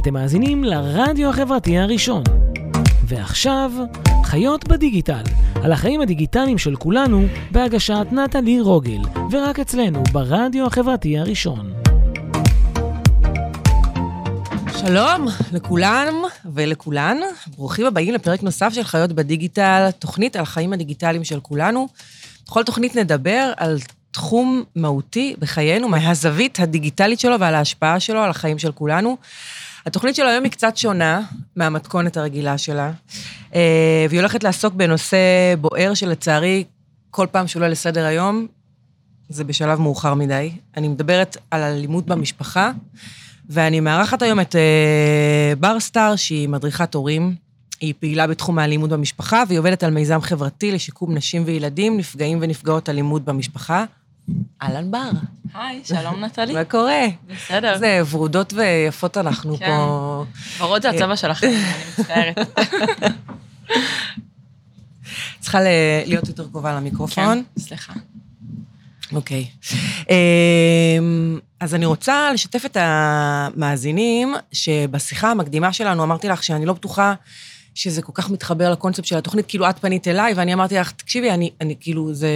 אתם מאזינים לרדיו החברתי הראשון. ועכשיו, חיות בדיגיטל, על החיים הדיגיטליים של כולנו, בהגשת נטלי רוגל, ורק אצלנו, ברדיו החברתי הראשון. שלום לכולם ולכולן, ברוכים הבאים לפרק נוסף של חיות בדיגיטל, תוכנית על החיים הדיגיטליים של כולנו. בכל תוכנית נדבר על תחום מהותי בחיינו, מהזווית הדיגיטלית שלו ועל ההשפעה שלו על החיים של כולנו. התוכנית של היום היא קצת שונה מהמתכונת הרגילה שלה, אה, והיא הולכת לעסוק בנושא בוער שלצערי, כל פעם שעולה לסדר היום, זה בשלב מאוחר מדי. אני מדברת על אלימות במשפחה, ואני מארחת היום את אה, בר סטאר, שהיא מדריכת הורים. היא פעילה בתחום האלימות במשפחה, והיא עובדת על מיזם חברתי לשיקום נשים וילדים, נפגעים ונפגעות אלימות במשפחה. אהלן בר. היי, שלום נטלי. מה קורה? בסדר. איזה ורודות ויפות אנחנו כן. פה. ורוד זה הצבע שלכם, אני מצטערת. צריכה להיות יותר קרובה למיקרופון. כן, סליחה. אוקיי. אמ, אז אני רוצה לשתף את המאזינים, שבשיחה המקדימה שלנו אמרתי לך שאני לא בטוחה שזה כל כך מתחבר לקונספט של התוכנית, כאילו את פנית אליי, ואני אמרתי לך, תקשיבי, אני, אני כאילו. זה-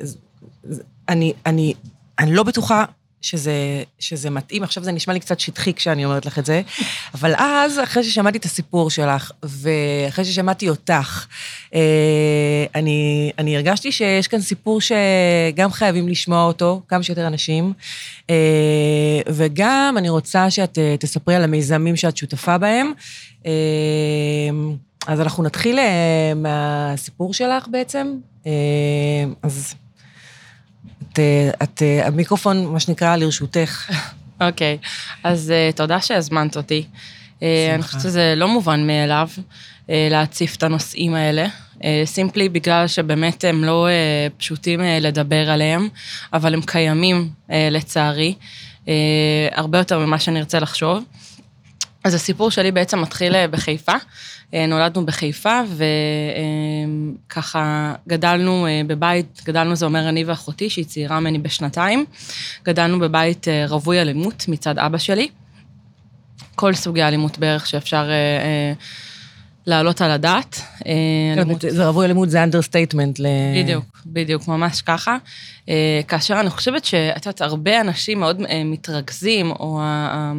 זה- אני, אני, אני לא בטוחה שזה, שזה מתאים, עכשיו זה נשמע לי קצת שטחי כשאני אומרת לך את זה, אבל אז, אחרי ששמעתי את הסיפור שלך, ואחרי ששמעתי אותך, אה, אני, אני הרגשתי שיש כאן סיפור שגם חייבים לשמוע אותו, כמה שיותר אנשים, אה, וגם אני רוצה שאת אה, תספרי על המיזמים שאת שותפה בהם. אז אנחנו נתחיל מהסיפור שלך בעצם. אז את, אה, את, אה, המיקרופון, מה שנקרא, לרשותך. אוקיי, אז אה, תודה שהזמנת אותי. אה, אני שמחה. חושבת שזה לא מובן מאליו להציף את הנושאים האלה. סימפלי בגלל שבאמת הם לא פשוטים לדבר עליהם, אבל הם קיימים לצערי, הרבה יותר ממה שנרצה לחשוב. אז הסיפור שלי בעצם מתחיל אה, בחיפה. אה, נולדנו בחיפה, וככה גדלנו אה, בבית, גדלנו זה אומר אני ואחותי, שהיא צעירה ממני בשנתיים. גדלנו בבית רווי אלימות מצד אבא שלי. כל סוגי האלימות בערך שאפשר אה, להעלות על הדעת. אה, אלימות זה רווי אלימות, זה understatement. בדיוק, בדיוק, ממש ככה. אה, כאשר אני חושבת שאת יודעת, הרבה אנשים מאוד אה, מתרכזים, או ה-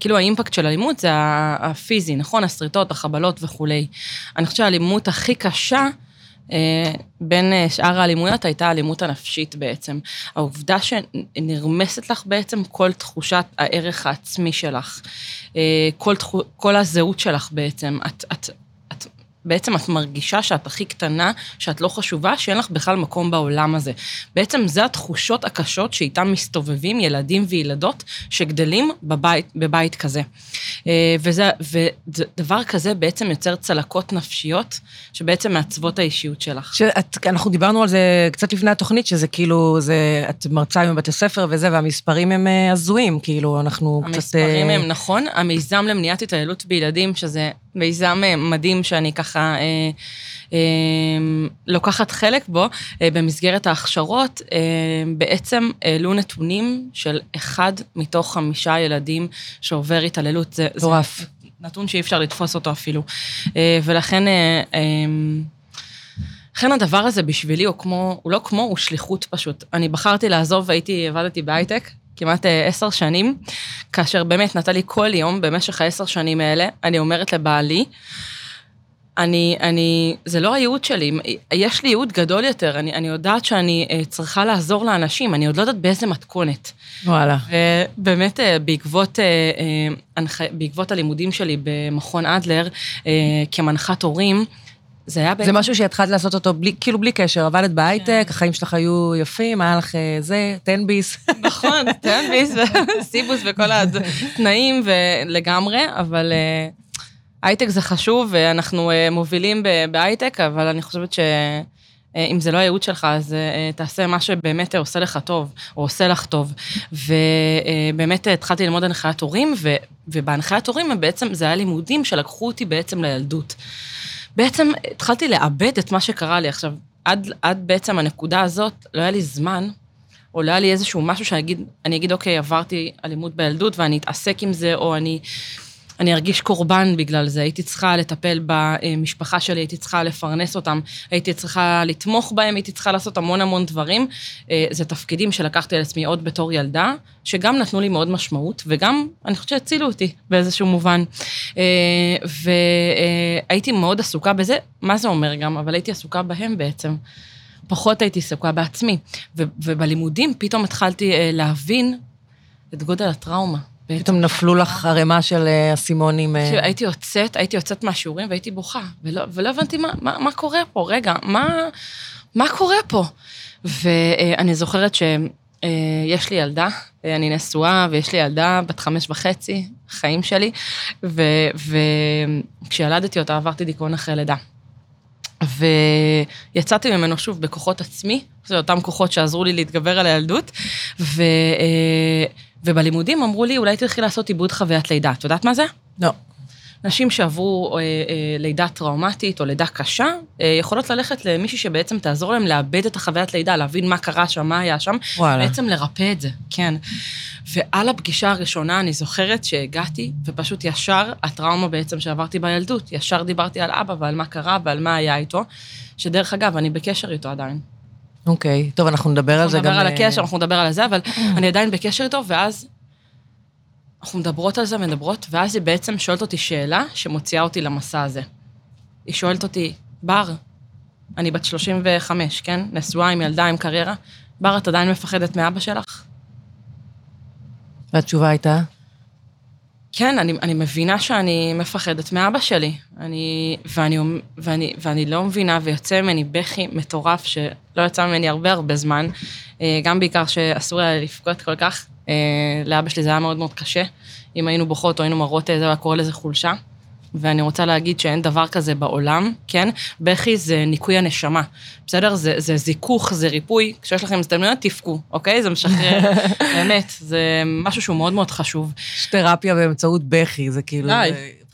כאילו האימפקט של אלימות זה הפיזי, נכון? השריטות, החבלות וכולי. אני חושבת שהאלימות הכי קשה, בין שאר האלימויות הייתה האלימות הנפשית בעצם. העובדה שנרמסת לך בעצם כל תחושת הערך העצמי שלך, כל, תחו, כל הזהות שלך בעצם. את, את, בעצם את מרגישה שאת הכי קטנה, שאת לא חשובה, שאין לך בכלל מקום בעולם הזה. בעצם זה התחושות הקשות שאיתן מסתובבים ילדים וילדות שגדלים בבית, בבית כזה. אה, וזה, ודבר כזה בעצם יוצר צלקות נפשיות, שבעצם מעצבות האישיות שלך. שאת, אנחנו דיברנו על זה קצת לפני התוכנית, שזה כאילו, זה, את מרצה בבתי ספר וזה, והמספרים הם אה, הזויים, כאילו, אנחנו קצת... המספרים אה, הם נכון, המיזם למניעת התעללות בילדים, שזה מיזם אה, מדהים שאני ככה אה, אה, לוקחת חלק בו, אה, במסגרת ההכשרות, אה, בעצם העלו נתונים של אחד מתוך חמישה ילדים שעובר התעללות. זה, זה מטורף. נתון שאי אפשר לתפוס אותו אפילו. אה, ולכן... אה, אה, לכן הדבר הזה בשבילי הוא כמו, הוא לא כמו, הוא שליחות פשוט. אני בחרתי לעזוב, הייתי, עבדתי בהייטק כמעט אה, עשר שנים, כאשר באמת נתן לי כל יום, במשך העשר שנים האלה, אני אומרת לבעלי, אני, אני, זה לא הייעוד שלי, יש לי ייעוד גדול יותר, אני, אני יודעת שאני אה, צריכה לעזור לאנשים, אני עוד לא יודעת באיזה מתכונת. וואלה. ובאמת, אה, בעקבות, בעקבות הלימודים שלי במכון אדלר, כמנחת הורים, זה היה זה משהו שהתחלת לעשות אותו בלי, כאילו בלי קשר, עבדת בהייטק, החיים שלך היו יפים, היה לך אה, זה, תן ביס. נכון, טנביס וסיבוס וכל התנאים ולגמרי, אבל אה, הייטק זה חשוב, ואנחנו אה, מובילים בהייטק, אבל אני חושבת שאם זה לא הייעוד שלך, אז תעשה מה שבאמת עושה לך טוב, או עושה לך טוב. ובאמת התחלתי ללמוד הנחיית הורים, ובהנחיית הורים בעצם זה היה לימודים שלקחו אותי בעצם לילדות. בעצם התחלתי לאבד את מה שקרה לי. עכשיו, עד, עד בעצם הנקודה הזאת, לא היה לי זמן, או לא היה לי איזשהו משהו שאני אגיד, אני אגיד, אוקיי, עברתי אלימות בילדות ואני אתעסק עם זה, או אני אני ארגיש קורבן בגלל זה, הייתי צריכה לטפל במשפחה שלי, הייתי צריכה לפרנס אותם, הייתי צריכה לתמוך בהם, הייתי צריכה לעשות המון המון דברים. אה, זה תפקידים שלקחתי על עצמי עוד בתור ילדה, שגם נתנו לי מאוד משמעות, וגם, אני חושבת שהצילו אותי באיזשהו מובן. אה, והייתי מאוד עסוקה בזה, מה זה אומר גם, אבל הייתי עסוקה בהם בעצם. פחות הייתי עסוקה בעצמי. ובלימודים פתאום התחלתי להבין את גודל הטראומה. פתאום נפלו לך ערימה של אה, אסימונים. אה. הייתי יוצאת, הייתי יוצאת מהשיעורים והייתי בוכה, ולא, הבנתי מה, קורה פה, רגע, מה, מה קורה פה? ואני זוכרת שיש לי ילדה, אני נשואה, ויש לי ילדה בת חמש וחצי, חיים שלי, וכשילדתי אותה עברתי דיכאון אחרי לידה. ויצאתי ממנו שוב בכוחות עצמי, זה אותם כוחות שעזרו לי להתגבר על הילדות, ו... ובלימודים אמרו לי, אולי תלכי לעשות עיבוד חוויית לידה. את יודעת מה זה? לא. נשים שעברו אה, אה, לידה טראומטית או לידה קשה, אה, יכולות ללכת למישהי שבעצם תעזור להם לאבד את החוויית לידה, להבין מה קרה שם, מה היה שם, וואלה. בעצם לרפא את זה, כן. ועל הפגישה הראשונה אני זוכרת שהגעתי, ופשוט ישר, הטראומה בעצם שעברתי בילדות, ישר דיברתי על אבא ועל מה קרה ועל מה היה איתו, שדרך אגב, אני בקשר איתו עדיין. אוקיי, טוב, אנחנו נדבר על זה גם... אנחנו נדבר על הקשר, אנחנו נדבר על זה, אבל אני עדיין בקשר איתו, ואז אנחנו מדברות על זה, מדברות, ואז היא בעצם שואלת אותי שאלה שמוציאה אותי למסע הזה. היא שואלת אותי, בר, אני בת 35, כן? נשואה עם ילדה, עם קריירה, בר, את עדיין מפחדת מאבא שלך? והתשובה הייתה? כן, אני, אני מבינה שאני מפחדת מאבא שלי. אני, ואני, ואני, ואני לא מבינה, ויוצא ממני בכי מטורף, שלא יצא ממני הרבה הרבה זמן, אה, גם בעיקר שאסור היה לבכות כל כך. אה, לאבא שלי זה היה מאוד מאוד קשה. אם היינו בוכות או היינו מראות, זה היה קורא לזה חולשה. ואני רוצה להגיד שאין דבר כזה בעולם, כן? בכי זה ניקוי הנשמה, בסדר? זה, זה זיכוך, זה ריפוי. כשיש לכם הזדמנויות, תבכו, אוקיי? זה משחרר, באמת, זה משהו שהוא מאוד מאוד חשוב. יש תרפיה באמצעות בכי, זה כאילו... די,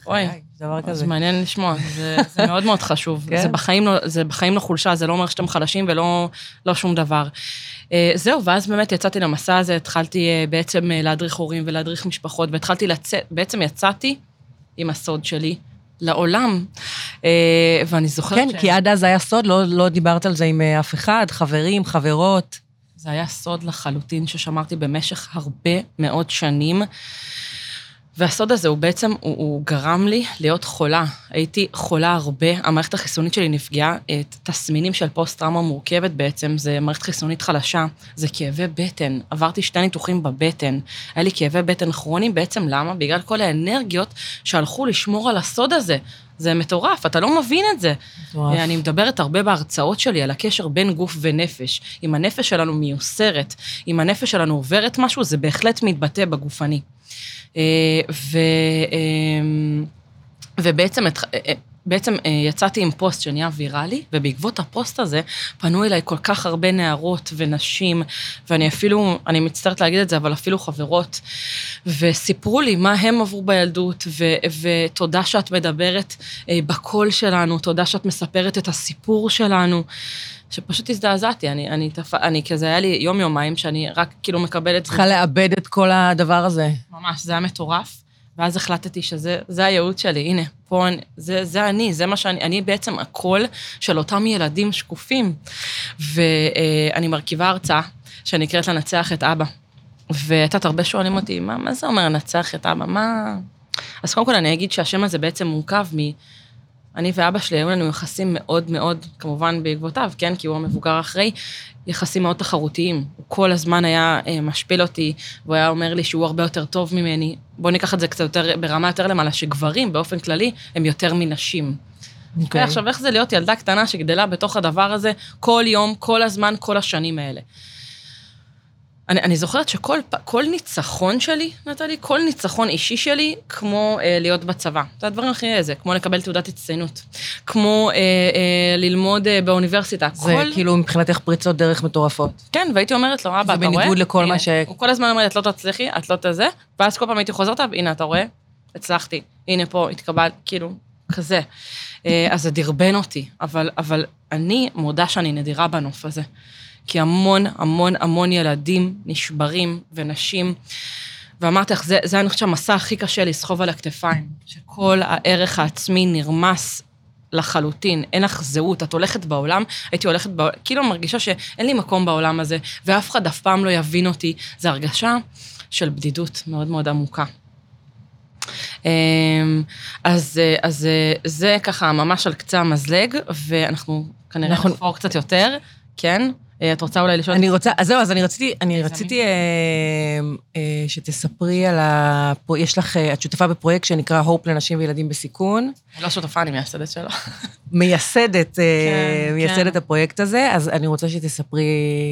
אוי. דבר כזה. זה מעניין לשמוע, זה, זה מאוד מאוד חשוב. כן? זה, בחיים לא, זה בחיים לא חולשה, זה לא אומר שאתם חלשים ולא לא שום דבר. Uh, זהו, ואז באמת יצאתי למסע הזה, התחלתי uh, בעצם uh, להדריך הורים ולהדריך משפחות, והתחלתי לצאת, בעצם יצאתי עם הסוד שלי לעולם. אה, ואני זוכרת כן, ש... כי עד אז היה סוד, לא, לא דיברת על זה עם אה, אף אחד, חברים, חברות. זה היה סוד לחלוטין ששמרתי במשך הרבה מאוד שנים. והסוד הזה הוא בעצם, הוא, הוא גרם לי להיות חולה. הייתי חולה הרבה, המערכת החיסונית שלי נפגעה, את תסמינים של פוסט-טראומה מורכבת בעצם, זה מערכת חיסונית חלשה, זה כאבי בטן. עברתי שתי ניתוחים בבטן. היה לי כאבי בטן כרוניים, בעצם למה? בגלל כל האנרגיות שהלכו לשמור על הסוד הזה. זה מטורף, אתה לא מבין את זה. מטורף. אני מדברת הרבה בהרצאות שלי על הקשר בין גוף ונפש. אם הנפש שלנו מיוסרת, אם הנפש שלנו עוברת משהו, זה בהחלט מתבטא בגופני. אה, ו, אה, ובעצם אה, בעצם יצאתי עם פוסט שנהיה ויראלי, ובעקבות הפוסט הזה פנו אליי כל כך הרבה נערות ונשים, ואני אפילו, אני מצטערת להגיד את זה, אבל אפילו חברות, וסיפרו לי מה הם עברו בילדות, ו, ותודה שאת מדברת בקול שלנו, תודה שאת מספרת את הסיפור שלנו. שפשוט הזדעזעתי, אני, אני, תפ... אני כזה, היה לי יום-יומיים שאני רק כאילו מקבלת... צריכה לאבד את כל הדבר הזה. ממש, זה היה מטורף. ואז החלטתי שזה הייעוד שלי, הנה, פה, זה, זה אני, זה מה שאני, אני בעצם הקול של אותם ילדים שקופים. ואני מרכיבה הרצאה שנקראת לנצח את אבא. ואת יודעת, הרבה שואלים אותי, מה, מה זה אומר לנצח את אבא? מה... אז קודם כל אני אגיד שהשם הזה בעצם מורכב מ... אני ואבא שלי, היו לנו יחסים מאוד מאוד, כמובן בעקבותיו, כן, כי הוא המבוגר האחראי, יחסים מאוד תחרותיים. הוא כל הזמן היה אה, משפיל אותי, והוא היה אומר לי שהוא הרבה יותר טוב ממני. בואו ניקח את זה קצת יותר, ברמה יותר למעלה, שגברים באופן כללי הם יותר מנשים. Okay. אוקיי. עכשיו, איך זה להיות ילדה קטנה שגדלה בתוך הדבר הזה כל יום, כל הזמן, כל השנים האלה? אני, אני זוכרת שכל ניצחון שלי, נתתי, כל ניצחון אישי שלי, כמו אה, להיות בצבא. זה הדברים הכי איזה, כמו לקבל תעודת הצטיינות. כמו אה, אה, ללמוד אה, באוניברסיטה. זה כל... כאילו מבחינתך פריצות דרך מטורפות. כן, והייתי אומרת לו, אבא, אתה רואה? זה בניגוד לכל הנה, מה ש... הוא כל הזמן אומר את לא תצליחי, את לא תזה, ואז כל פעם הייתי חוזרת, הנה, אתה רואה? הצלחתי. הנה פה, התקבלת, כאילו, כזה. אה, אז זה דרבן אותי, אבל, אבל אני מודה שאני נדירה בנוף הזה. כי המון המון המון ילדים נשברים ונשים ואמרתי לך, זה, זה אני חושבת שהמסע הכי קשה לסחוב על הכתפיים, שכל הערך העצמי נרמס לחלוטין, אין לך זהות, את הולכת בעולם, הייתי הולכת, בעולם, כאילו מרגישה שאין לי מקום בעולם הזה, ואף אחד אף פעם לא יבין אותי. זו הרגשה של בדידות מאוד מאוד עמוקה. אמ, אז, אז זה ככה ממש על קצה המזלג, ואנחנו כנראה אנחנו... נחפור קצת יותר, כן? אה, את רוצה אולי לשאול? אני רוצה, אז זהו, אז אני רציתי, אני רציתי אה, אה, שתספרי על ה... יש לך, אה, את שותפה בפרויקט שנקרא הופ לנשים וילדים בסיכון. לא שותפה, אני מייסדת שלו. מייסדת, אה, כן, מייסדת כן. הפרויקט הזה, אז אני רוצה שתספרי,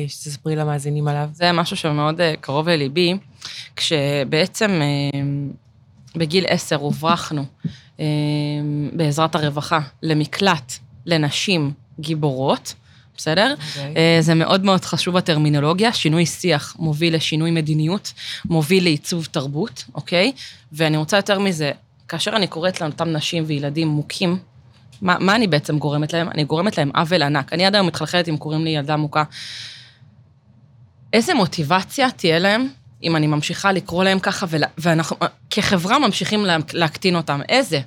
שתספרי למאזינים עליו. זה משהו שמאוד קרוב לליבי, כשבעצם בגיל עשר הוברחנו בעזרת הרווחה למקלט לנשים גיבורות. בסדר? Okay. אוקיי. אה, זה מאוד מאוד חשוב הטרמינולוגיה, שינוי שיח מוביל לשינוי מדיניות, מוביל לעיצוב תרבות, אוקיי? ואני רוצה יותר מזה, כאשר אני קוראת לאותם נשים וילדים מוכים, מה, מה אני בעצם גורמת להם? אני גורמת להם עוול ענק. אני עד היום מתחלחלת אם קוראים לי ילדה מוכה. איזה מוטיבציה תהיה להם אם אני ממשיכה לקרוא להם ככה, ואנחנו כחברה ממשיכים להקטין אותם? איזה?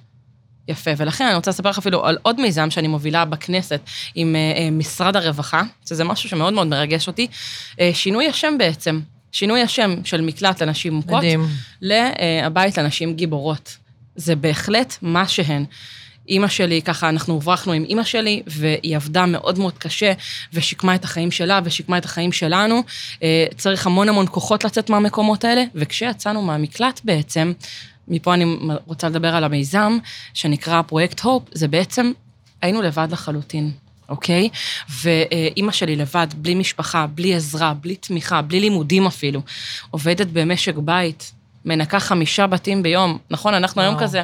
יפה, ולכן אני רוצה לספר לך אפילו על עוד מיזם שאני מובילה בכנסת עם uh, משרד הרווחה, שזה משהו שמאוד מאוד מרגש אותי, uh, שינוי השם בעצם, שינוי השם של מקלט לנשים מוכות, מדהים. לבית לנשים גיבורות. זה בהחלט מה שהן. אימא שלי, ככה אנחנו הוברחנו עם אימא שלי, והיא עבדה מאוד מאוד קשה, ושיקמה את החיים שלה, ושיקמה את החיים שלנו. צריך המון המון כוחות לצאת מהמקומות האלה, וכשיצאנו מהמקלט בעצם, מפה אני רוצה לדבר על המיזם, שנקרא פרויקט הופ, זה בעצם, היינו לבד לחלוטין. אוקיי? ואימא שלי לבד, בלי משפחה, בלי עזרה, בלי תמיכה, בלי לימודים אפילו, עובדת במשק בית, מנקה חמישה בתים ביום. נכון, אנחנו היום כזה,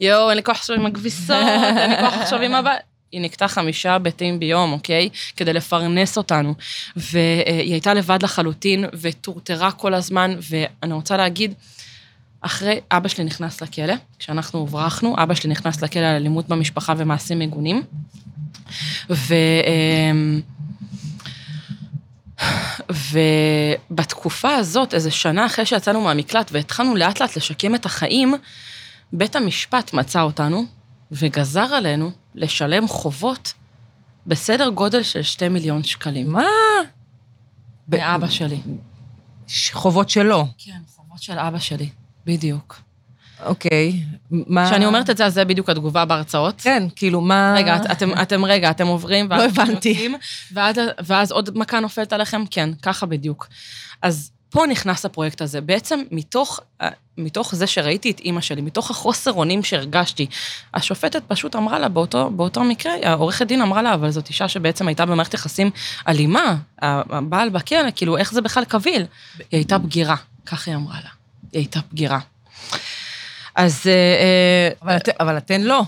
יואו, אין לי כוח עכשיו עם הכביסות, אין לי כוח עכשיו עם הבית. היא נקטה חמישה בתים ביום, אוקיי? כדי לפרנס אותנו. והיא הייתה לבד לחלוטין, וטורטרה כל הזמן, ואני רוצה להגיד, אחרי, אבא שלי נכנס לכלא, כשאנחנו הוברחנו, אבא שלי נכנס לכלא על אלימות במשפחה ומעשים מגונים. ו... אמ, ובתקופה הזאת, איזה שנה אחרי שיצאנו מהמקלט והתחלנו לאט לאט לשקם את החיים, בית המשפט מצא אותנו וגזר עלינו לשלם חובות בסדר גודל של שתי מיליון שקלים. מה? מאבא שלי. חובות שלו. כן, חובות של אבא שלי. בדיוק. אוקיי, מה... כשאני אומרת את זה, אז זה בדיוק התגובה בהרצאות. כן, כאילו, מה... רגע, אתם, אתם רגע, אתם עוברים... לא הבנתי. ואז, ואז עוד מכה נופלת עליכם? כן, ככה בדיוק. אז פה נכנס הפרויקט הזה. בעצם מתוך, מתוך זה שראיתי את אימא שלי, מתוך החוסר אונים שהרגשתי, השופטת פשוט אמרה לה, באותו, באותו מקרה, העורכת דין אמרה לה, אבל זאת אישה שבעצם הייתה במערכת יחסים אלימה, הבעל בכלא, כאילו, איך זה בכלל קביל? היא הייתה בגירה, ככה היא אמרה לה. היא הייתה בגירה. אז... אה, אה, אבל, את, אבל אתן לא.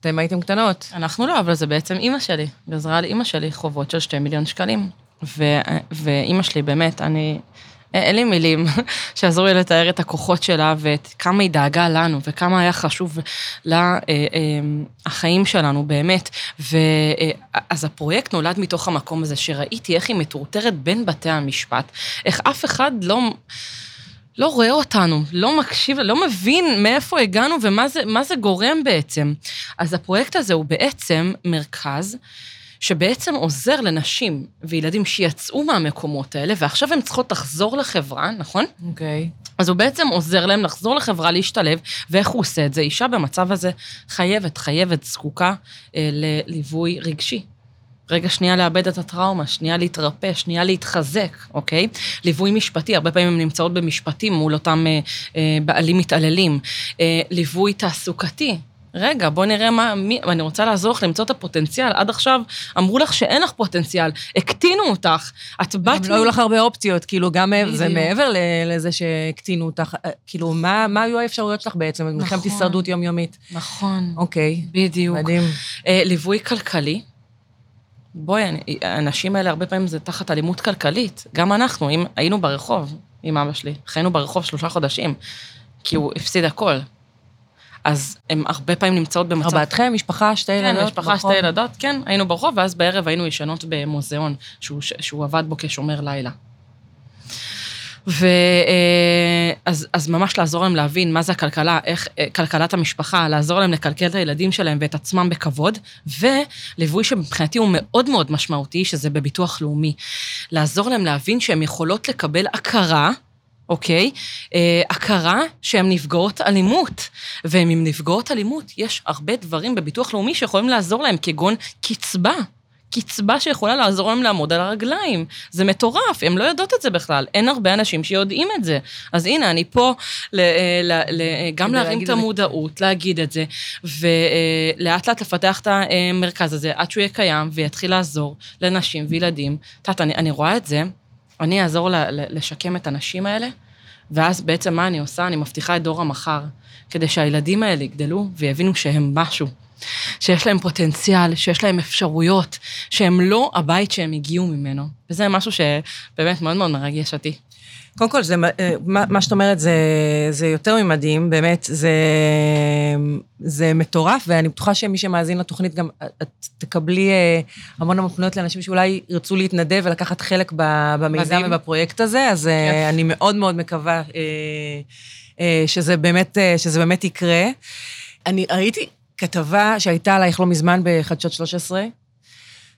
אתן הייתם קטנות. אנחנו לא, אבל זה בעצם אימא שלי. גזרה על אימא שלי חובות של שתי מיליון שקלים. ו, ואימא שלי, באמת, אני... אין לי מילים שעזרו לי לתאר את הכוחות שלה ואת כמה היא דאגה לנו וכמה היה חשוב לה אה, החיים שלנו, באמת. ואז הפרויקט נולד מתוך המקום הזה, שראיתי איך היא מטורטרת בין בתי המשפט, איך אף אחד לא... לא רואה אותנו, לא מקשיב, לא מבין מאיפה הגענו ומה זה, זה גורם בעצם. אז הפרויקט הזה הוא בעצם מרכז שבעצם עוזר לנשים וילדים שיצאו מהמקומות האלה, ועכשיו הן צריכות לחזור לחברה, נכון? אוקיי. Okay. אז הוא בעצם עוזר להם לחזור לחברה, להשתלב, ואיך הוא עושה את זה? אישה במצב הזה חייבת, חייבת, זקוקה אה, לליווי רגשי. רגע שנייה לאבד את הטראומה, שנייה להתרפא, שנייה להתחזק, אוקיי? ליווי משפטי, הרבה פעמים הן נמצאות במשפטים מול אותם אה, אה, בעלים מתעללים. אה, ליווי תעסוקתי, רגע, בוא נראה מה, מי, אני רוצה לעזור לך למצוא את הפוטנציאל. עד עכשיו אמרו לך שאין לך פוטנציאל, הקטינו אותך, את באת... גם לא היו לך הרבה אופציות, כאילו, גם זה מעבר לזה שהקטינו אותך, אה, כאילו, מה, מה היו האפשרויות שלך בעצם? נכון. מלחמת הישרדות יומיומית. נכון. אוקיי. בדיוק. מדהים. אה, ליווי כלכלי. בואי, האנשים האלה הרבה פעמים זה תחת אלימות כלכלית. גם אנחנו, אם היינו ברחוב עם אבא שלי, חיינו ברחוב שלושה חודשים, כי הוא הפסיד הכל. אז הן הרבה פעמים נמצאות במצב... ארבעתכם, משפחה, שתי כן, ילדות? כן, משפחה, ברחוב. שתי ילדות, כן, היינו ברחוב, ואז בערב היינו ישנות במוזיאון, שהוא, שהוא עבד בו כשומר לילה. ואז אז ממש לעזור להם להבין מה זה הכלכלה, איך אה, כלכלת המשפחה, לעזור להם לקלקל את הילדים שלהם ואת עצמם בכבוד, וליווי שמבחינתי הוא מאוד מאוד משמעותי, שזה בביטוח לאומי. לעזור להם להבין שהן יכולות לקבל הכרה, אוקיי? אה, הכרה שהן נפגעות אלימות. והן עם נפגעות אלימות, יש הרבה דברים בביטוח לאומי שיכולים לעזור להם, כגון קצבה. קצבה שיכולה לעזור להם לעמוד על הרגליים. זה מטורף, הם לא יודעות את זה בכלל. אין הרבה אנשים שיודעים את זה. אז הנה, אני פה ל, אה, ל, ל, גם להרים את המודעות, להגיד את זה, ולאט לאט לפתח את המרכז הזה, עד שהוא יהיה קיים ויתחיל לעזור לנשים וילדים. את יודעת, אני, אני רואה את זה, אני אעזור ל, ל, לשקם את הנשים האלה, ואז בעצם מה אני עושה? אני מבטיחה את דור המחר, כדי שהילדים האלה יגדלו ויבינו שהם משהו. שיש להם פוטנציאל, שיש להם אפשרויות, שהם לא הבית שהם הגיעו ממנו. וזה משהו שבאמת מאוד מאוד מרגש אותי. קודם כל, זה, אה, מה, מה שאת אומרת זה, זה יותר ממדהים, באמת, זה, זה מטורף, ואני בטוחה שמי שמאזין לתוכנית גם, את תקבלי אה, המון המון פניות לאנשים שאולי ירצו להתנדב ולקחת חלק במיזם מדהים. ובפרויקט הזה, אז אה, כן. אני מאוד מאוד מקווה שזה באמת, שזה באמת יקרה. אני ראיתי כתבה שהייתה עלייך לא מזמן בחדשות 13,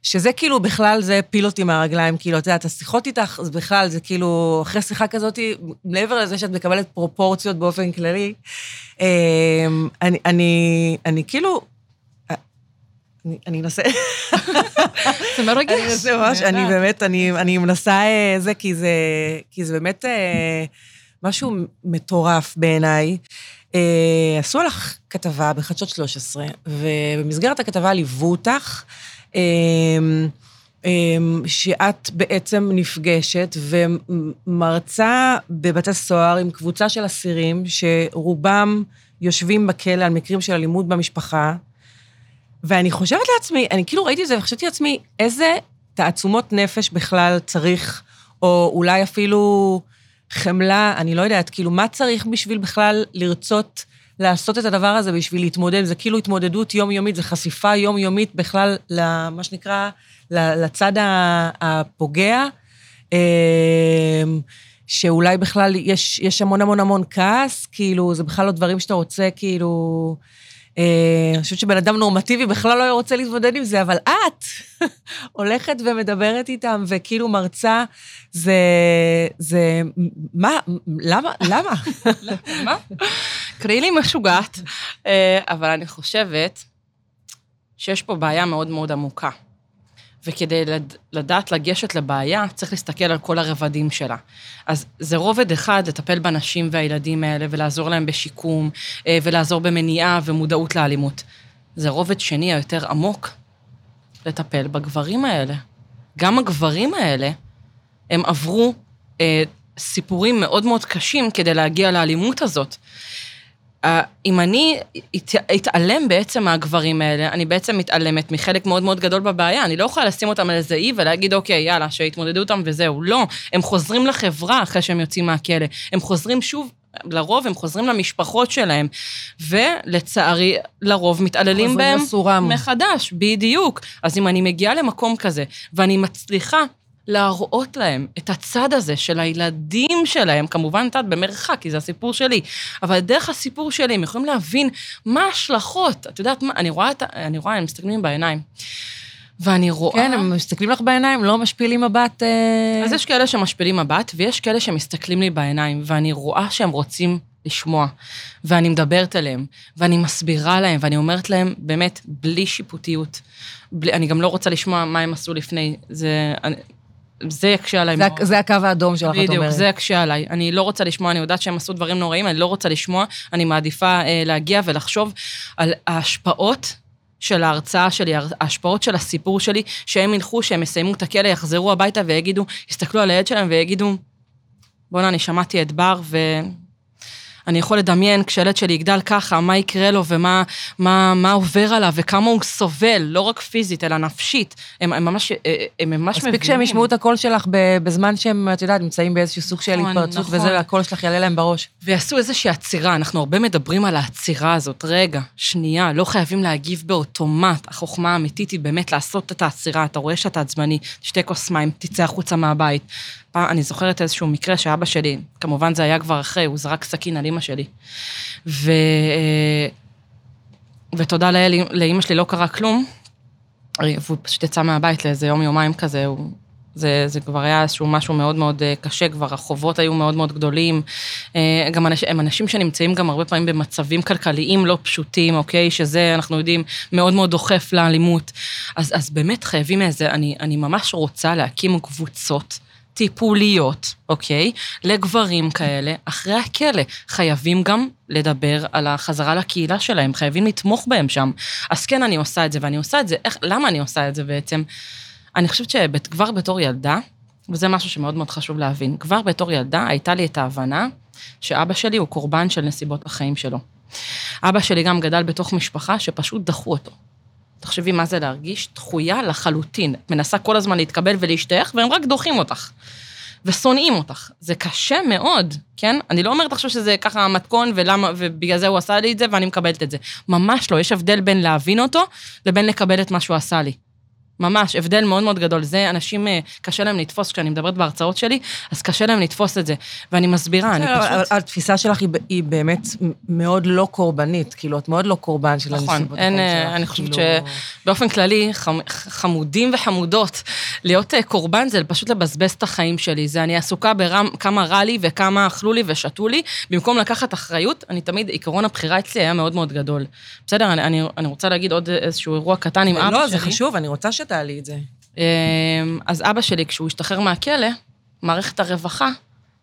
שזה כאילו בכלל, זה הפיל אותי מהרגליים, כאילו, את יודעת, השיחות איתך, זה בכלל, זה כאילו, אחרי שיחה כזאת, מעבר לזה שאת מקבלת פרופורציות באופן כללי, אמ, אני, אני, אני כאילו, אני, אני אנסה... זה מרגש. אני אנסה ממש, אני באמת, אני, מנסה אה, זה, כי זה, כי זה באמת אה, משהו מטורף בעיניי. אה, עשו לך כתבה בחדשות 13, ובמסגרת הכתבה ליוו אותך, אה, אה, שאת בעצם נפגשת ומרצה בבתי סוהר עם קבוצה של אסירים שרובם יושבים בכלא על מקרים של אלימות במשפחה, ואני חושבת לעצמי, אני כאילו ראיתי את זה וחשבתי לעצמי, איזה תעצומות נפש בכלל צריך, או אולי אפילו חמלה, אני לא יודעת, כאילו, מה צריך בשביל בכלל לרצות לעשות את הדבר הזה בשביל להתמודד? זה כאילו התמודדות יומיומית, זה חשיפה יומיומית בכלל למה שנקרא, לצד הפוגע, אמ, שאולי בכלל יש, יש המון המון המון כעס, כאילו, זה בכלל לא דברים שאתה רוצה, כאילו... אה, אני חושבת שבן אדם נורמטיבי בכלל לא רוצה להתמודד עם זה, אבל את הולכת ומדברת איתם, וכאילו מרצה, זה... זה... מה? למה? למה? מה? קראי לי משוגעת, אה, אבל אני חושבת שיש פה בעיה מאוד מאוד עמוקה. וכדי לד, לדעת לגשת לבעיה, צריך להסתכל על כל הרבדים שלה. אז זה רובד אחד, לטפל בנשים והילדים האלה ולעזור להם בשיקום, אה, ולעזור במניעה ומודעות לאלימות. זה רובד שני, היותר עמוק, לטפל בגברים האלה. גם הגברים האלה, הם עברו אה, סיפורים מאוד מאוד קשים כדי להגיע לאלימות הזאת. אם אני אתעלם בעצם מהגברים האלה, אני בעצם מתעלמת מחלק מאוד מאוד גדול בבעיה. אני לא יכולה לשים אותם על איזה אי ולהגיד, אוקיי, יאללה, שיתמודדו אותם וזהו. לא, הם חוזרים לחברה אחרי שהם יוצאים מהכלא. הם חוזרים שוב לרוב הם חוזרים למשפחות שלהם, ולצערי, לרוב מתעללים בהם לסורם. מחדש, בדיוק. אז אם אני מגיעה למקום כזה, ואני מצליחה להראות להם את הצד הזה של הילדים שלהם, כמובן, את יודעת, במרחק, כי זה הסיפור שלי, אבל דרך הסיפור שלי הם יכולים להבין מה ההשלכות. את יודעת מה, אני רואה, אני רואה, הם מסתכלים בעיניים. ואני רואה... כן, הם מסתכלים לך בעיניים, לא משפילים מבט... אה... אז יש כאלה שמשפילים מבט, ויש כאלה שמסתכלים לי בעיניים, ואני רואה שהם רוצים לשמוע, ואני מדברת אליהם, ואני מסבירה להם, ואני אומרת להם, באמת, בלי שיפוטיות. בלי, אני גם לא רוצה לשמוע מה הם עשו לפני. זה... אני, זה יקשה עליי מאוד. זה הקו האדום שלך, את אומרת. בדיוק, זה יקשה עליי. אני לא רוצה לשמוע, אני יודעת שהם עשו דברים נוראים, אני לא רוצה לשמוע, אני מעדיפה אה, להגיע ולחשוב על ההשפעות של ההרצאה שלי, ההשפעות של הסיפור שלי, שהם ילכו, שהם יסיימו את הכלא, יחזרו הביתה ויגידו, יסתכלו על הילד שלהם ויגידו, בואנה, אני שמעתי את בר, ו... אני יכול לדמיין כשהילד שלי יגדל ככה, מה יקרה לו ומה מה, מה עובר עליו וכמה הוא סובל, לא רק פיזית, אלא נפשית. הם, הם ממש, אה, הם ממש מבינים. מספיק שהם ישמעו את הקול שלך בזמן שהם, את יודעת, נמצאים באיזשהו סוג של נכון, התפרצות, נכון. וזה, והקול שלך יעלה להם בראש. ויעשו איזושהי עצירה, אנחנו הרבה מדברים על העצירה הזאת. רגע, שנייה, לא חייבים להגיב באוטומט. החוכמה האמיתית היא באמת לעשות את העצירה. אתה רואה שאתה עצבני, תשתה כוס מים, תצא החוצה מהבית. פעם, אני זוכרת איזשהו מקרה שאבא שלי, כמובן זה היה כבר אחרי, הוא זרק סכין על אימא שלי. ו... אה, ותודה לאל, לאימא שלי לא קרה כלום, והוא פשוט יצא מהבית לאיזה יום-יומיים כזה, הוא זה, זה כבר היה איזשהו משהו מאוד מאוד אה, קשה, כבר החובות היו מאוד מאוד גדולים. אה, גם אנש, הם אנשים שנמצאים גם הרבה פעמים במצבים כלכליים לא פשוטים, אוקיי? שזה, אנחנו יודעים, מאוד מאוד דוחף לאלימות. אז, אז באמת חייבים איזה, אני, אני ממש רוצה להקים קבוצות. טיפוליות, אוקיי? לגברים כאלה, אחרי הכלא. חייבים גם לדבר על החזרה לקהילה שלהם, חייבים לתמוך בהם שם. אז כן, אני עושה את זה, ואני עושה את זה, איך, למה אני עושה את זה בעצם? אני חושבת שכבר בתור ילדה, וזה משהו שמאוד מאוד חשוב להבין, כבר בתור ילדה הייתה לי את ההבנה שאבא שלי הוא קורבן של נסיבות החיים שלו. אבא שלי גם גדל בתוך משפחה שפשוט דחו אותו. תחשבי מה זה להרגיש דחויה לחלוטין. מנסה כל הזמן להתקבל ולהשתייך, והם רק דוחים אותך. ושונאים אותך. זה קשה מאוד, כן? אני לא אומרת עכשיו שזה ככה המתכון, ולמה, ובגלל זה הוא עשה לי את זה, ואני מקבלת את זה. ממש לא, יש הבדל בין להבין אותו, לבין לקבל את מה שהוא עשה לי. ממש, הבדל מאוד מאוד גדול. זה, אנשים, אה, קשה להם לתפוס, כשאני מדברת בהרצאות שלי, אז קשה להם לתפוס את זה. ואני מסבירה, אני פשוט... התפיסה שלך היא באמת מאוד לא קורבנית, כאילו, את מאוד לא קורבן של הנסיבות נכון, אין, אה, אני חושבת כאילו- שבאופן כללי, חמודים וחמודות, להיות אה, קורבן זה פשוט לבזבז את החיים שלי. זה אני עסוקה בכמה רע לי וכמה אכלו לי ושתו לי, במקום לקחת אחריות, אני תמיד, עקרון הבחירה אצלי היה מאוד מאוד גדול. בסדר, אני, אני, אני רוצה להגיד עוד איזשהו אירוע קטן עם אבא שלי. לא, זה חשוב, אני רוצה ש... תעלי את זה. אמ, אז אבא שלי, כשהוא השתחרר מהכלא, מערכת הרווחה,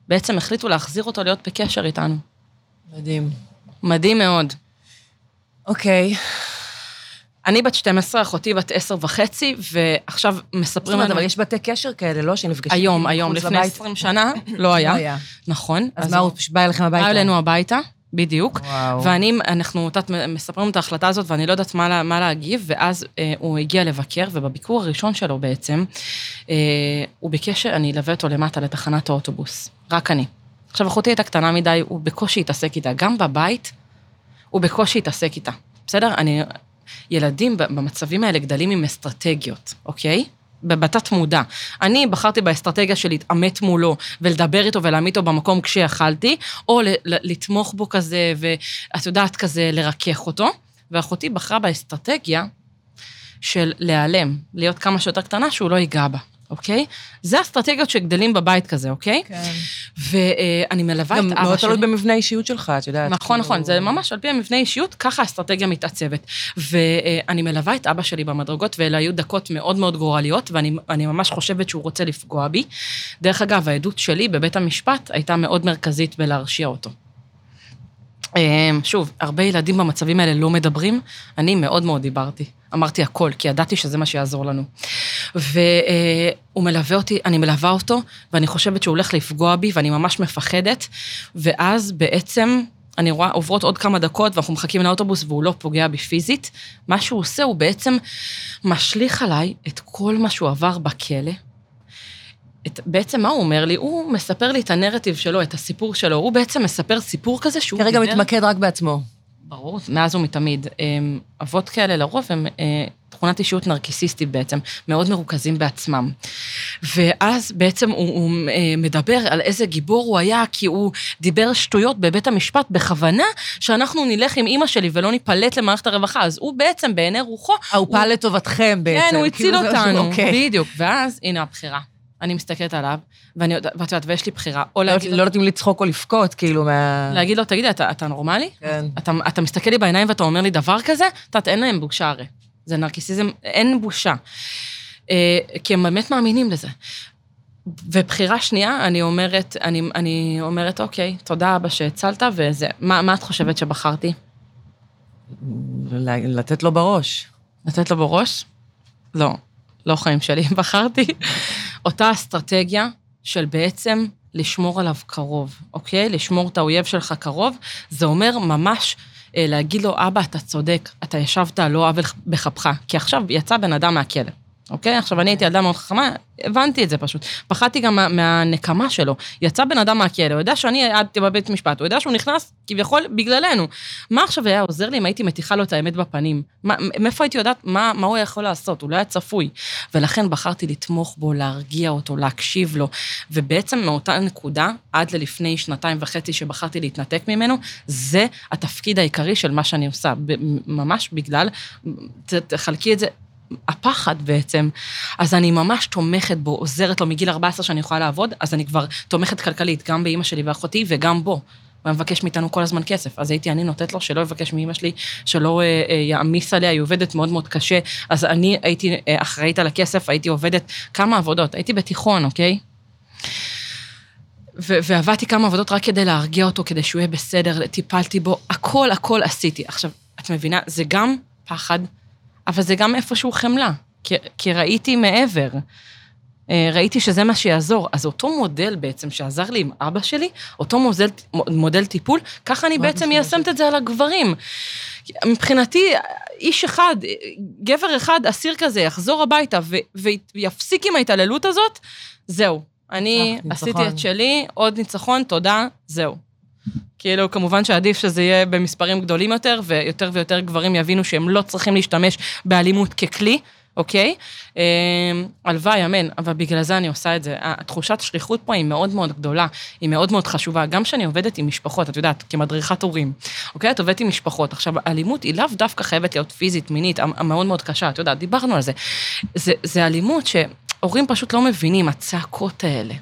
בעצם החליטו להחזיר אותו להיות בקשר איתנו. מדהים. מדהים מאוד. אוקיי. אני בת 12, אחותי בת 10 וחצי, ועכשיו מספרים לנו... אבל יש בתי קשר כאלה, לא? שנפגשים היום, היום, לפני 20 שנה, לא היה. לא היה. נכון. אז מה, הוא בא אליכם הביתה? בא אלינו הביתה. בדיוק. וואו. ואני, אנחנו, את מספרים את ההחלטה הזאת, ואני לא יודעת מה, מה להגיב, ואז אה, הוא הגיע לבקר, ובביקור הראשון שלו בעצם, אה, הוא ביקש שאני אלווה אותו למטה לתחנת האוטובוס. רק אני. עכשיו, אחותי הייתה קטנה מדי, הוא בקושי התעסק איתה. גם בבית, הוא בקושי התעסק איתה. בסדר? אני... ילדים במצבים האלה גדלים עם אסטרטגיות, אוקיי? בתת מודע. אני בחרתי באסטרטגיה של להתעמת מולו ולדבר איתו ולהעמיד אותו במקום כשיכלתי, או לתמוך בו כזה, ואת יודעת, כזה לרכך אותו. ואחותי בחרה באסטרטגיה של להיעלם, להיות כמה שיותר קטנה, שהוא לא ייגע בה. אוקיי? זה אסטרטגיות שגדלים בבית כזה, אוקיי? כן. ואני מלווה את אבא שלי. גם מאוד תלוי במבנה האישיות שלך, את יודעת. נכון, נכון, זה ממש על פי המבנה האישיות, ככה האסטרטגיה מתעצבת. ואני מלווה את אבא שלי במדרגות, ואלה היו דקות מאוד מאוד גורליות, ואני ממש חושבת שהוא רוצה לפגוע בי. דרך אגב, העדות שלי בבית המשפט הייתה מאוד מרכזית בלהרשיע אותו. אמ, שוב, הרבה ילדים במצבים האלה לא מדברים, אני מאוד מאוד דיברתי. אמרתי הכל, כי ידעתי שזה מה שיעזור לנו. והוא מלווה אותי, אני מלווה אותו, ואני חושבת שהוא הולך לפגוע בי, ואני ממש מפחדת, ואז בעצם אני רואה, עוברות עוד כמה דקות, ואנחנו מחכים לאוטובוס, והוא לא פוגע בי פיזית. מה שהוא עושה, הוא בעצם משליך עליי את כל מה שהוא עבר בכלא, את, בעצם מה הוא אומר לי? הוא מספר לי את הנרטיב שלו, את הסיפור שלו. הוא בעצם מספר סיפור כזה שהוא... כרגע דיבר... מתמקד רק בעצמו. ברור, מאז ומתמיד. אמ, אבות כאלה לרוב הם אה, תכונת אישיות נרקיסיסטית בעצם, מאוד מרוכזים בעצמם. ואז בעצם הוא, הוא אה, מדבר על איזה גיבור הוא היה, כי הוא דיבר שטויות בבית המשפט בכוונה, שאנחנו נלך עם אימא שלי ולא ניפלט למערכת הרווחה. אז הוא בעצם, בעיני רוחו... הוא פעל לטובתכם בעצם. כן, הוא הציל אותנו, אוקיי. בדיוק. ואז, הנה הבחירה. אני מסתכלת עליו, ואני יודעת, ואת יודעת, ויש לי בחירה, או לא להגיד... לא יודעת אם לצחוק או לבכות, כאילו, מה... להגיד לו, תגידי, אתה, אתה נורמלי? כן. אתה, אתה מסתכל לי בעיניים ואתה אומר לי דבר כזה? את יודעת, אין להם בושה הרי. זה נרקיסיזם, אין בושה. אה, כי הם באמת מאמינים לזה. ובחירה שנייה, אני אומרת, אני, אני אומרת, אוקיי, תודה אבא שהצלת, וזה, מה, מה את חושבת שבחרתי? לתת לו בראש. לתת לו בראש? לא, לא חיים שלי. בחרתי אותה אסטרטגיה של בעצם לשמור עליו קרוב, אוקיי? לשמור את האויב שלך קרוב, זה אומר ממש אה, להגיד לו, אבא, אתה צודק, אתה ישבת על לא עוול בכפך, כי עכשיו יצא בן אדם מהכלא. אוקיי? עכשיו, אני הייתי ילדה מאוד חכמה, הבנתי את זה פשוט. פחדתי גם מה, מהנקמה שלו. יצא בן אדם מהכלא, הוא יודע שאני העדתי בבית משפט, הוא יודע שהוא נכנס כביכול בגללנו. מה עכשיו היה עוזר לי אם הייתי מתיחה לו את האמת בפנים? מה, מאיפה הייתי יודעת מה, מה הוא יכול לעשות? הוא לא היה צפוי. ולכן בחרתי לתמוך בו, להרגיע אותו, להקשיב לו. ובעצם מאותה נקודה, עד ללפני שנתיים וחצי שבחרתי להתנתק ממנו, זה התפקיד העיקרי של מה שאני עושה. ממש בגלל, תחלקי את זה הפחד בעצם. אז אני ממש תומכת בו, עוזרת לו מגיל 14 שאני יכולה לעבוד, אז אני כבר תומכת כלכלית, גם באימא שלי ואחותי וגם בו. הוא מבקש מאיתנו כל הזמן כסף, אז הייתי אני נותנת לו שלא יבקש מאימא שלי, שלא אה, אה, יעמיס עליה, היא עובדת מאוד מאוד קשה, אז אני הייתי אה, אחראית על הכסף, הייתי עובדת כמה עבודות, הייתי בתיכון, אוקיי? ו- ועבדתי כמה עבודות רק כדי להרגיע אותו, כדי שהוא יהיה בסדר, טיפלתי בו, הכל הכל עשיתי. עכשיו, את מבינה, זה גם פחד, אבל זה גם איפשהו חמלה, כי, כי ראיתי מעבר. אה, ראיתי שזה מה שיעזור. אז אותו מודל בעצם שעזר לי עם אבא שלי, אותו מודל, מודל טיפול, ככה אני בעצם מיישמת את זה על הגברים. מבחינתי, איש אחד, גבר אחד, אסיר כזה, יחזור הביתה ו- ויפסיק עם ההתעללות הזאת, זהו. אני עשיתי את שלי, עוד ניצחון, תודה, זהו. כאילו, כמובן שעדיף שזה יהיה במספרים גדולים יותר, ויותר ויותר גברים יבינו שהם לא צריכים להשתמש באלימות ככלי, אוקיי? אה, הלוואי, אמן, אבל בגלל זה אני עושה את זה. התחושת השליחות פה היא מאוד מאוד גדולה, היא מאוד מאוד חשובה. גם כשאני עובדת עם משפחות, את יודעת, כמדריכת הורים, אוקיי? את עובדת עם משפחות. עכשיו, אלימות היא לאו דווקא חייבת להיות פיזית, מינית, המאוד מאוד קשה, את יודעת, דיברנו על זה. זה, זה אלימות שהורים פשוט לא מבינים, הצעקות האלה.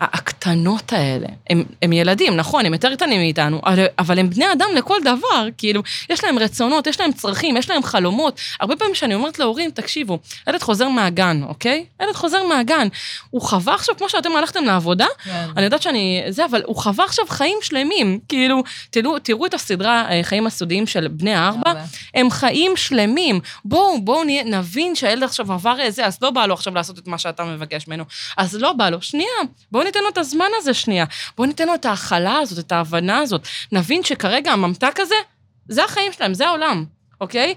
הקטנות האלה, הם, הם ילדים, נכון, הם יותר קטנים מאיתנו, אבל הם בני אדם לכל דבר, כאילו, יש להם רצונות, יש להם צרכים, יש להם חלומות. הרבה פעמים כשאני אומרת להורים, תקשיבו, ילד חוזר מהגן, אוקיי? ילד חוזר מהגן. הוא חווה עכשיו, כמו שאתם הלכתם לעבודה, כן. אני יודעת שאני... זה, אבל הוא חווה עכשיו חיים שלמים. כאילו, תראו, תראו את הסדרה אה, חיים הסודיים של בני הארבע, הם חיים שלמים. בואו, בואו נבין שהילד עכשיו עבר איזה, אז לא בא לו עכשיו לעשות את מה שאתה מבקש ממנו. אז לא בא לו. שנייה, בואו ניתן לו את הזמן הזה שנייה. בואו ניתן לו את ההכלה הזאת, את ההבנה הזאת. נבין שכרגע הממתק הזה, זה החיים שלהם, זה העולם, אוקיי?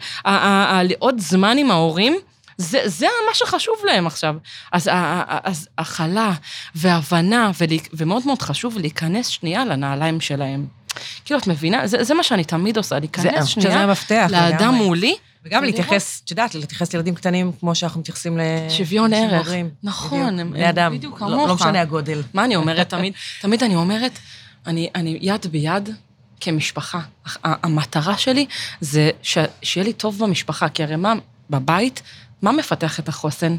עוד זמן עם ההורים, זה, זה מה שחשוב להם עכשיו. אז, אז הכלה והבנה, ומאוד מאוד חשוב להיכנס שנייה לנעליים שלהם. כאילו, את מבינה? זה, זה מה שאני תמיד עושה, להיכנס שנייה שזה המפתח, לאדם מולי. וגם להתייחס, את יודעת, להתייחס לילדים קטנים כמו שאנחנו מתייחסים ל... שוויון ערך. נכון, הם בני אדם. בדיוק כמוך. לא, לא משנה הגודל. מה אני אומרת תמיד? תמיד אני אומרת, אני, אני יד ביד כמשפחה. המטרה שלי זה ש, שיהיה לי טוב במשפחה, כי הרי מה, בבית, מה מפתח את החוסן?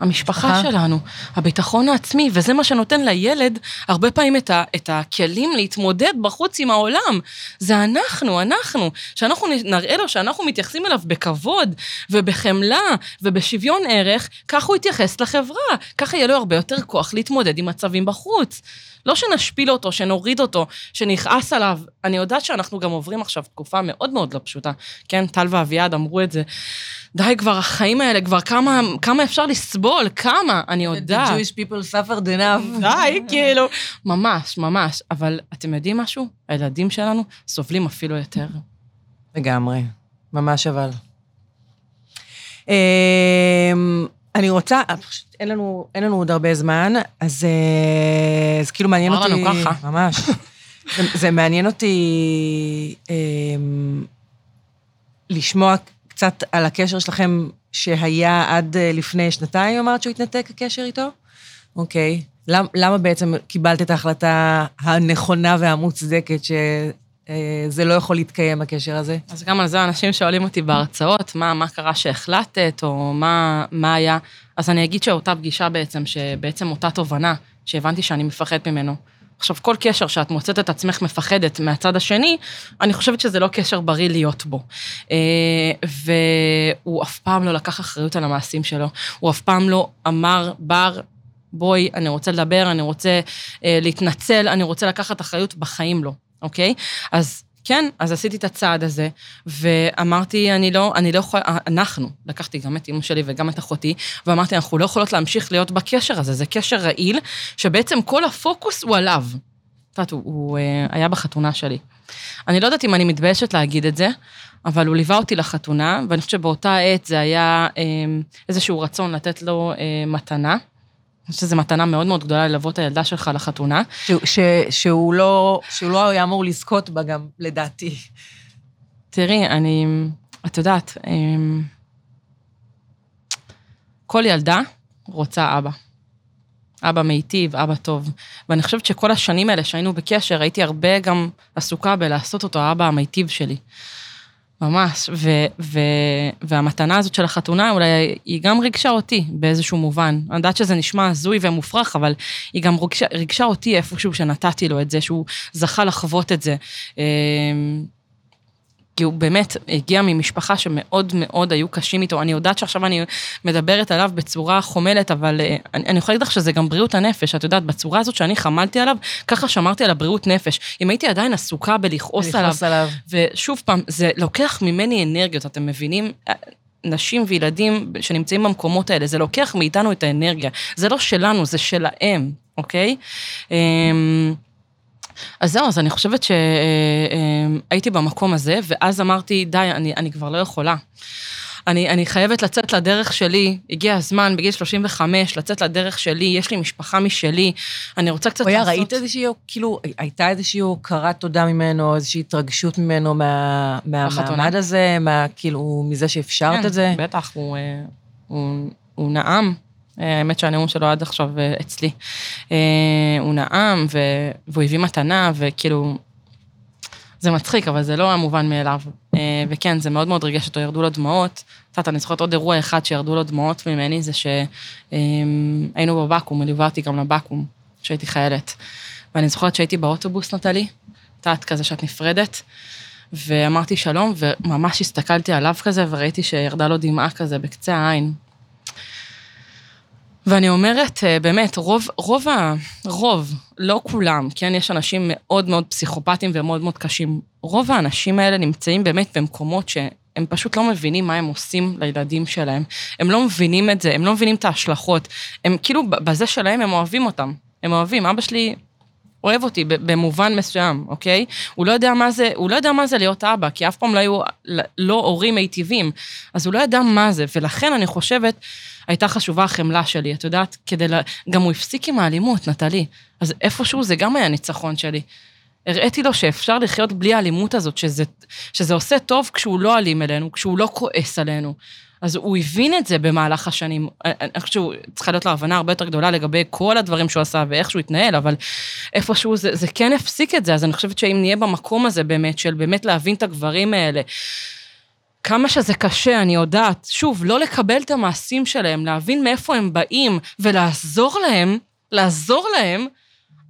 המשפחה שלנו, הביטחון העצמי, וזה מה שנותן לילד הרבה פעמים את, ה, את הכלים להתמודד בחוץ עם העולם. זה אנחנו, אנחנו. שאנחנו נראה לו שאנחנו מתייחסים אליו בכבוד ובחמלה ובשוויון ערך, כך הוא יתייחס לחברה. ככה יהיה לו הרבה יותר כוח להתמודד עם מצבים בחוץ. לא שנשפיל אותו, שנוריד אותו, שנכעס עליו. אני יודעת שאנחנו גם עוברים עכשיו תקופה מאוד מאוד לא פשוטה. כן, טל ואביעד אמרו את זה. די כבר, החיים האלה, כבר כמה, כמה אפשר לסבול, כמה, אני יודעת. The Jewish people suffered enough. די, כאילו, ממש, ממש. אבל אתם יודעים משהו? הילדים שלנו סובלים אפילו יותר. לגמרי, ממש אבל. אמ, אני רוצה, פשוט אין לנו, אין לנו עוד הרבה זמן, אז, אה, אז כאילו מעניין אותי... אמר לנו ככה. ממש. זה, זה מעניין אותי אה, לשמוע קצת על הקשר שלכם שהיה עד אה, לפני שנתיים, אמרת שהוא התנתק הקשר איתו? אוקיי. למ, למה בעצם קיבלת את ההחלטה הנכונה והמוצדקת ש... זה לא יכול להתקיים, הקשר הזה. אז גם על זה אנשים שואלים אותי בהרצאות, מה, מה קרה שהחלטת, או מה, מה היה. אז אני אגיד שאותה פגישה בעצם, שבעצם אותה תובנה, שהבנתי שאני מפחד ממנו. עכשיו, כל קשר שאת מוצאת את עצמך מפחדת מהצד השני, אני חושבת שזה לא קשר בריא להיות בו. אה, והוא אף פעם לא לקח אחריות על המעשים שלו. הוא אף פעם לא אמר, בר, בואי, אני רוצה לדבר, אני רוצה אה, להתנצל, אני רוצה לקחת אחריות בחיים לא, אוקיי? אז כן, אז עשיתי את הצעד הזה, ואמרתי, אני לא, אני לא יכולה, אנחנו, לקחתי גם את אמא שלי וגם את אחותי, ואמרתי, אנחנו לא יכולות להמשיך להיות בקשר הזה, זה קשר רעיל, שבעצם כל הפוקוס הוא עליו. את יודעת, הוא, הוא אה, היה בחתונה שלי. אני לא יודעת אם אני מתביישת להגיד את זה, אבל הוא ליווה אותי לחתונה, ואני חושבת שבאותה עת זה היה אה, איזשהו רצון לתת לו אה, מתנה. אני חושבת שזו מתנה מאוד מאוד גדולה ללוות את הילדה שלך לחתונה. ש, ש, שהוא, לא, שהוא לא היה אמור לזכות בה גם, לדעתי. תראי, אני, את יודעת, אה, כל ילדה רוצה אבא. אבא מיטיב, אבא טוב. ואני חושבת שכל השנים האלה שהיינו בקשר, הייתי הרבה גם עסוקה בלעשות אותו האבא המיטיב שלי. ממש, ו, ו, והמתנה הזאת של החתונה, אולי היא גם ריגשה אותי באיזשהו מובן. אני יודעת שזה נשמע הזוי ומופרך, אבל היא גם ריגשה, ריגשה אותי איפשהו שנתתי לו את זה, שהוא זכה לחוות את זה. אמ, כי הוא באמת הגיע ממשפחה שמאוד מאוד היו קשים איתו. אני יודעת שעכשיו אני מדברת עליו בצורה חומלת, אבל אה, אני, אני יכולה להגיד לך שזה גם בריאות הנפש. את יודעת, בצורה הזאת שאני חמלתי עליו, ככה שמרתי על הבריאות נפש. אם הייתי עדיין עסוקה בלכעוס עליו, עליו. ושוב פעם, זה לוקח ממני אנרגיות, אתם מבינים? נשים וילדים שנמצאים במקומות האלה, זה לוקח מאיתנו את האנרגיה. זה לא שלנו, זה שלהם, אוקיי? אז זהו, אז אני חושבת שהייתי במקום הזה, ואז אמרתי, די, אני, אני כבר לא יכולה. אני, אני חייבת לצאת לדרך שלי, הגיע הזמן בגיל 35, לצאת לדרך שלי, יש לי משפחה משלי, אני רוצה קצת לעשות... ראית איזושהי, כאילו, הייתה איזושהי הוקרת תודה ממנו, איזושהי התרגשות ממנו מה, מהמעמד הזה, מה, כאילו, מזה שאפשרת כן, את זה? בטח, הוא, אה, הוא, הוא נאם. האמת שהנאום שלו עד עכשיו אה, אצלי. אה, הוא נאם, והוא הביא מתנה, וכאילו, זה מצחיק, אבל זה לא המובן מאליו. אה, וכן, זה מאוד מאוד ריגש אותו, ירדו לו דמעות. את יודעת, אני זוכרת עוד אירוע אחד שירדו לו דמעות ממני, זה שהיינו בבקו"ם, ליווה אותי גם לבקו"ם, כשהייתי חיילת. ואני זוכרת שהייתי באוטובוס, נטלי, את יודעת, כזה שאת נפרדת, ואמרתי שלום, וממש הסתכלתי עליו כזה, וראיתי שירדה לו דמעה כזה בקצה העין. ואני אומרת, אה, באמת, רוב, רוב ה... רוב, לא כולם, כן, יש אנשים מאוד מאוד פסיכופטיים ומאוד מאוד קשים. רוב האנשים האלה נמצאים באמת במקומות שהם פשוט לא מבינים מה הם עושים לילדים שלהם. הם לא מבינים את זה, הם לא מבינים את ההשלכות. הם כאילו, בזה שלהם הם אוהבים אותם. הם אוהבים. אבא שלי אוהב אותי במובן מסוים, אוקיי? הוא לא יודע מה זה, הוא לא יודע מה זה להיות אבא, כי אף פעם לא היו, לא הורים מיטיבים, אז הוא לא ידע מה זה, ולכן אני חושבת, הייתה חשובה החמלה שלי, את יודעת, כדי ל... גם הוא הפסיק עם האלימות, נטלי. אז איפשהו זה גם היה ניצחון שלי. הראיתי לו שאפשר לחיות בלי האלימות הזאת, שזה, שזה עושה טוב כשהוא לא אלים אלינו, כשהוא לא כועס עלינו. אז הוא הבין את זה במהלך השנים. אני חושבת שהוא צריכה להיות לו הבנה הרבה יותר גדולה לגבי כל הדברים שהוא עשה ואיך שהוא התנהל, אבל איפשהו זה, זה כן הפסיק את זה, אז אני חושבת שאם נהיה במקום הזה באמת, של באמת להבין את הגברים האלה, כמה שזה קשה, אני יודעת, שוב, לא לקבל את המעשים שלהם, להבין מאיפה הם באים ולעזור להם, לעזור להם,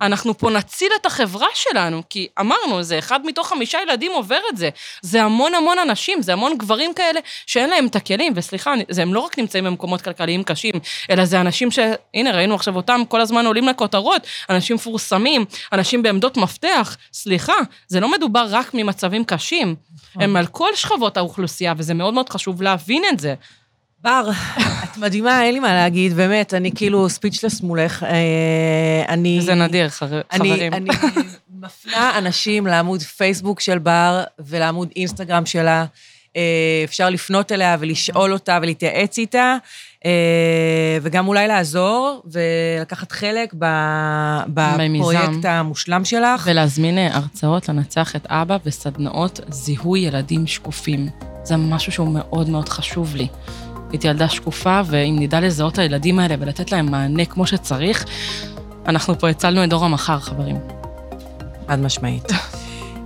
אנחנו פה נציל את החברה שלנו, כי אמרנו, זה אחד מתוך חמישה ילדים עובר את זה. זה המון המון אנשים, זה המון גברים כאלה שאין להם את הכלים, וסליחה, זה, הם לא רק נמצאים במקומות כלכליים קשים, אלא זה אנשים ש... הנה, ראינו עכשיו אותם כל הזמן עולים לכותרות, אנשים מפורסמים, אנשים בעמדות מפתח. סליחה, זה לא מדובר רק ממצבים קשים, הם על כל שכבות האוכלוסייה, וזה מאוד מאוד חשוב להבין את זה. בר, את מדהימה, אין לי מה להגיד, באמת, אני כאילו ספיצ'לס מולך. אה, אני... זה נדיר, חברים. אני, אני מפנה אנשים לעמוד פייסבוק של בר ולעמוד אינסטגרם שלה. אה, אפשר לפנות אליה ולשאול אותה ולהתייעץ איתה, אה, וגם אולי לעזור ולקחת חלק בפרויקט המושלם שלך. ולהזמין הרצאות לנצח את אבא וסדנאות זיהוי ילדים שקופים. זה משהו שהוא מאוד מאוד חשוב לי. הייתי ילדה שקופה, ואם נדע לזהות את הילדים האלה ולתת להם מענה כמו שצריך, אנחנו פה הצלנו את דור המחר, חברים. חד משמעית.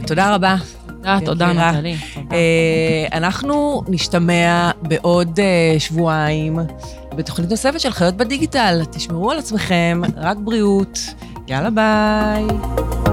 תודה רבה. תודה, תודה, נטלי. אה, אנחנו נשתמע בעוד אה, שבועיים בתוכנית נוספת של חיות בדיגיטל. תשמרו על עצמכם, רק בריאות. יאללה, ביי.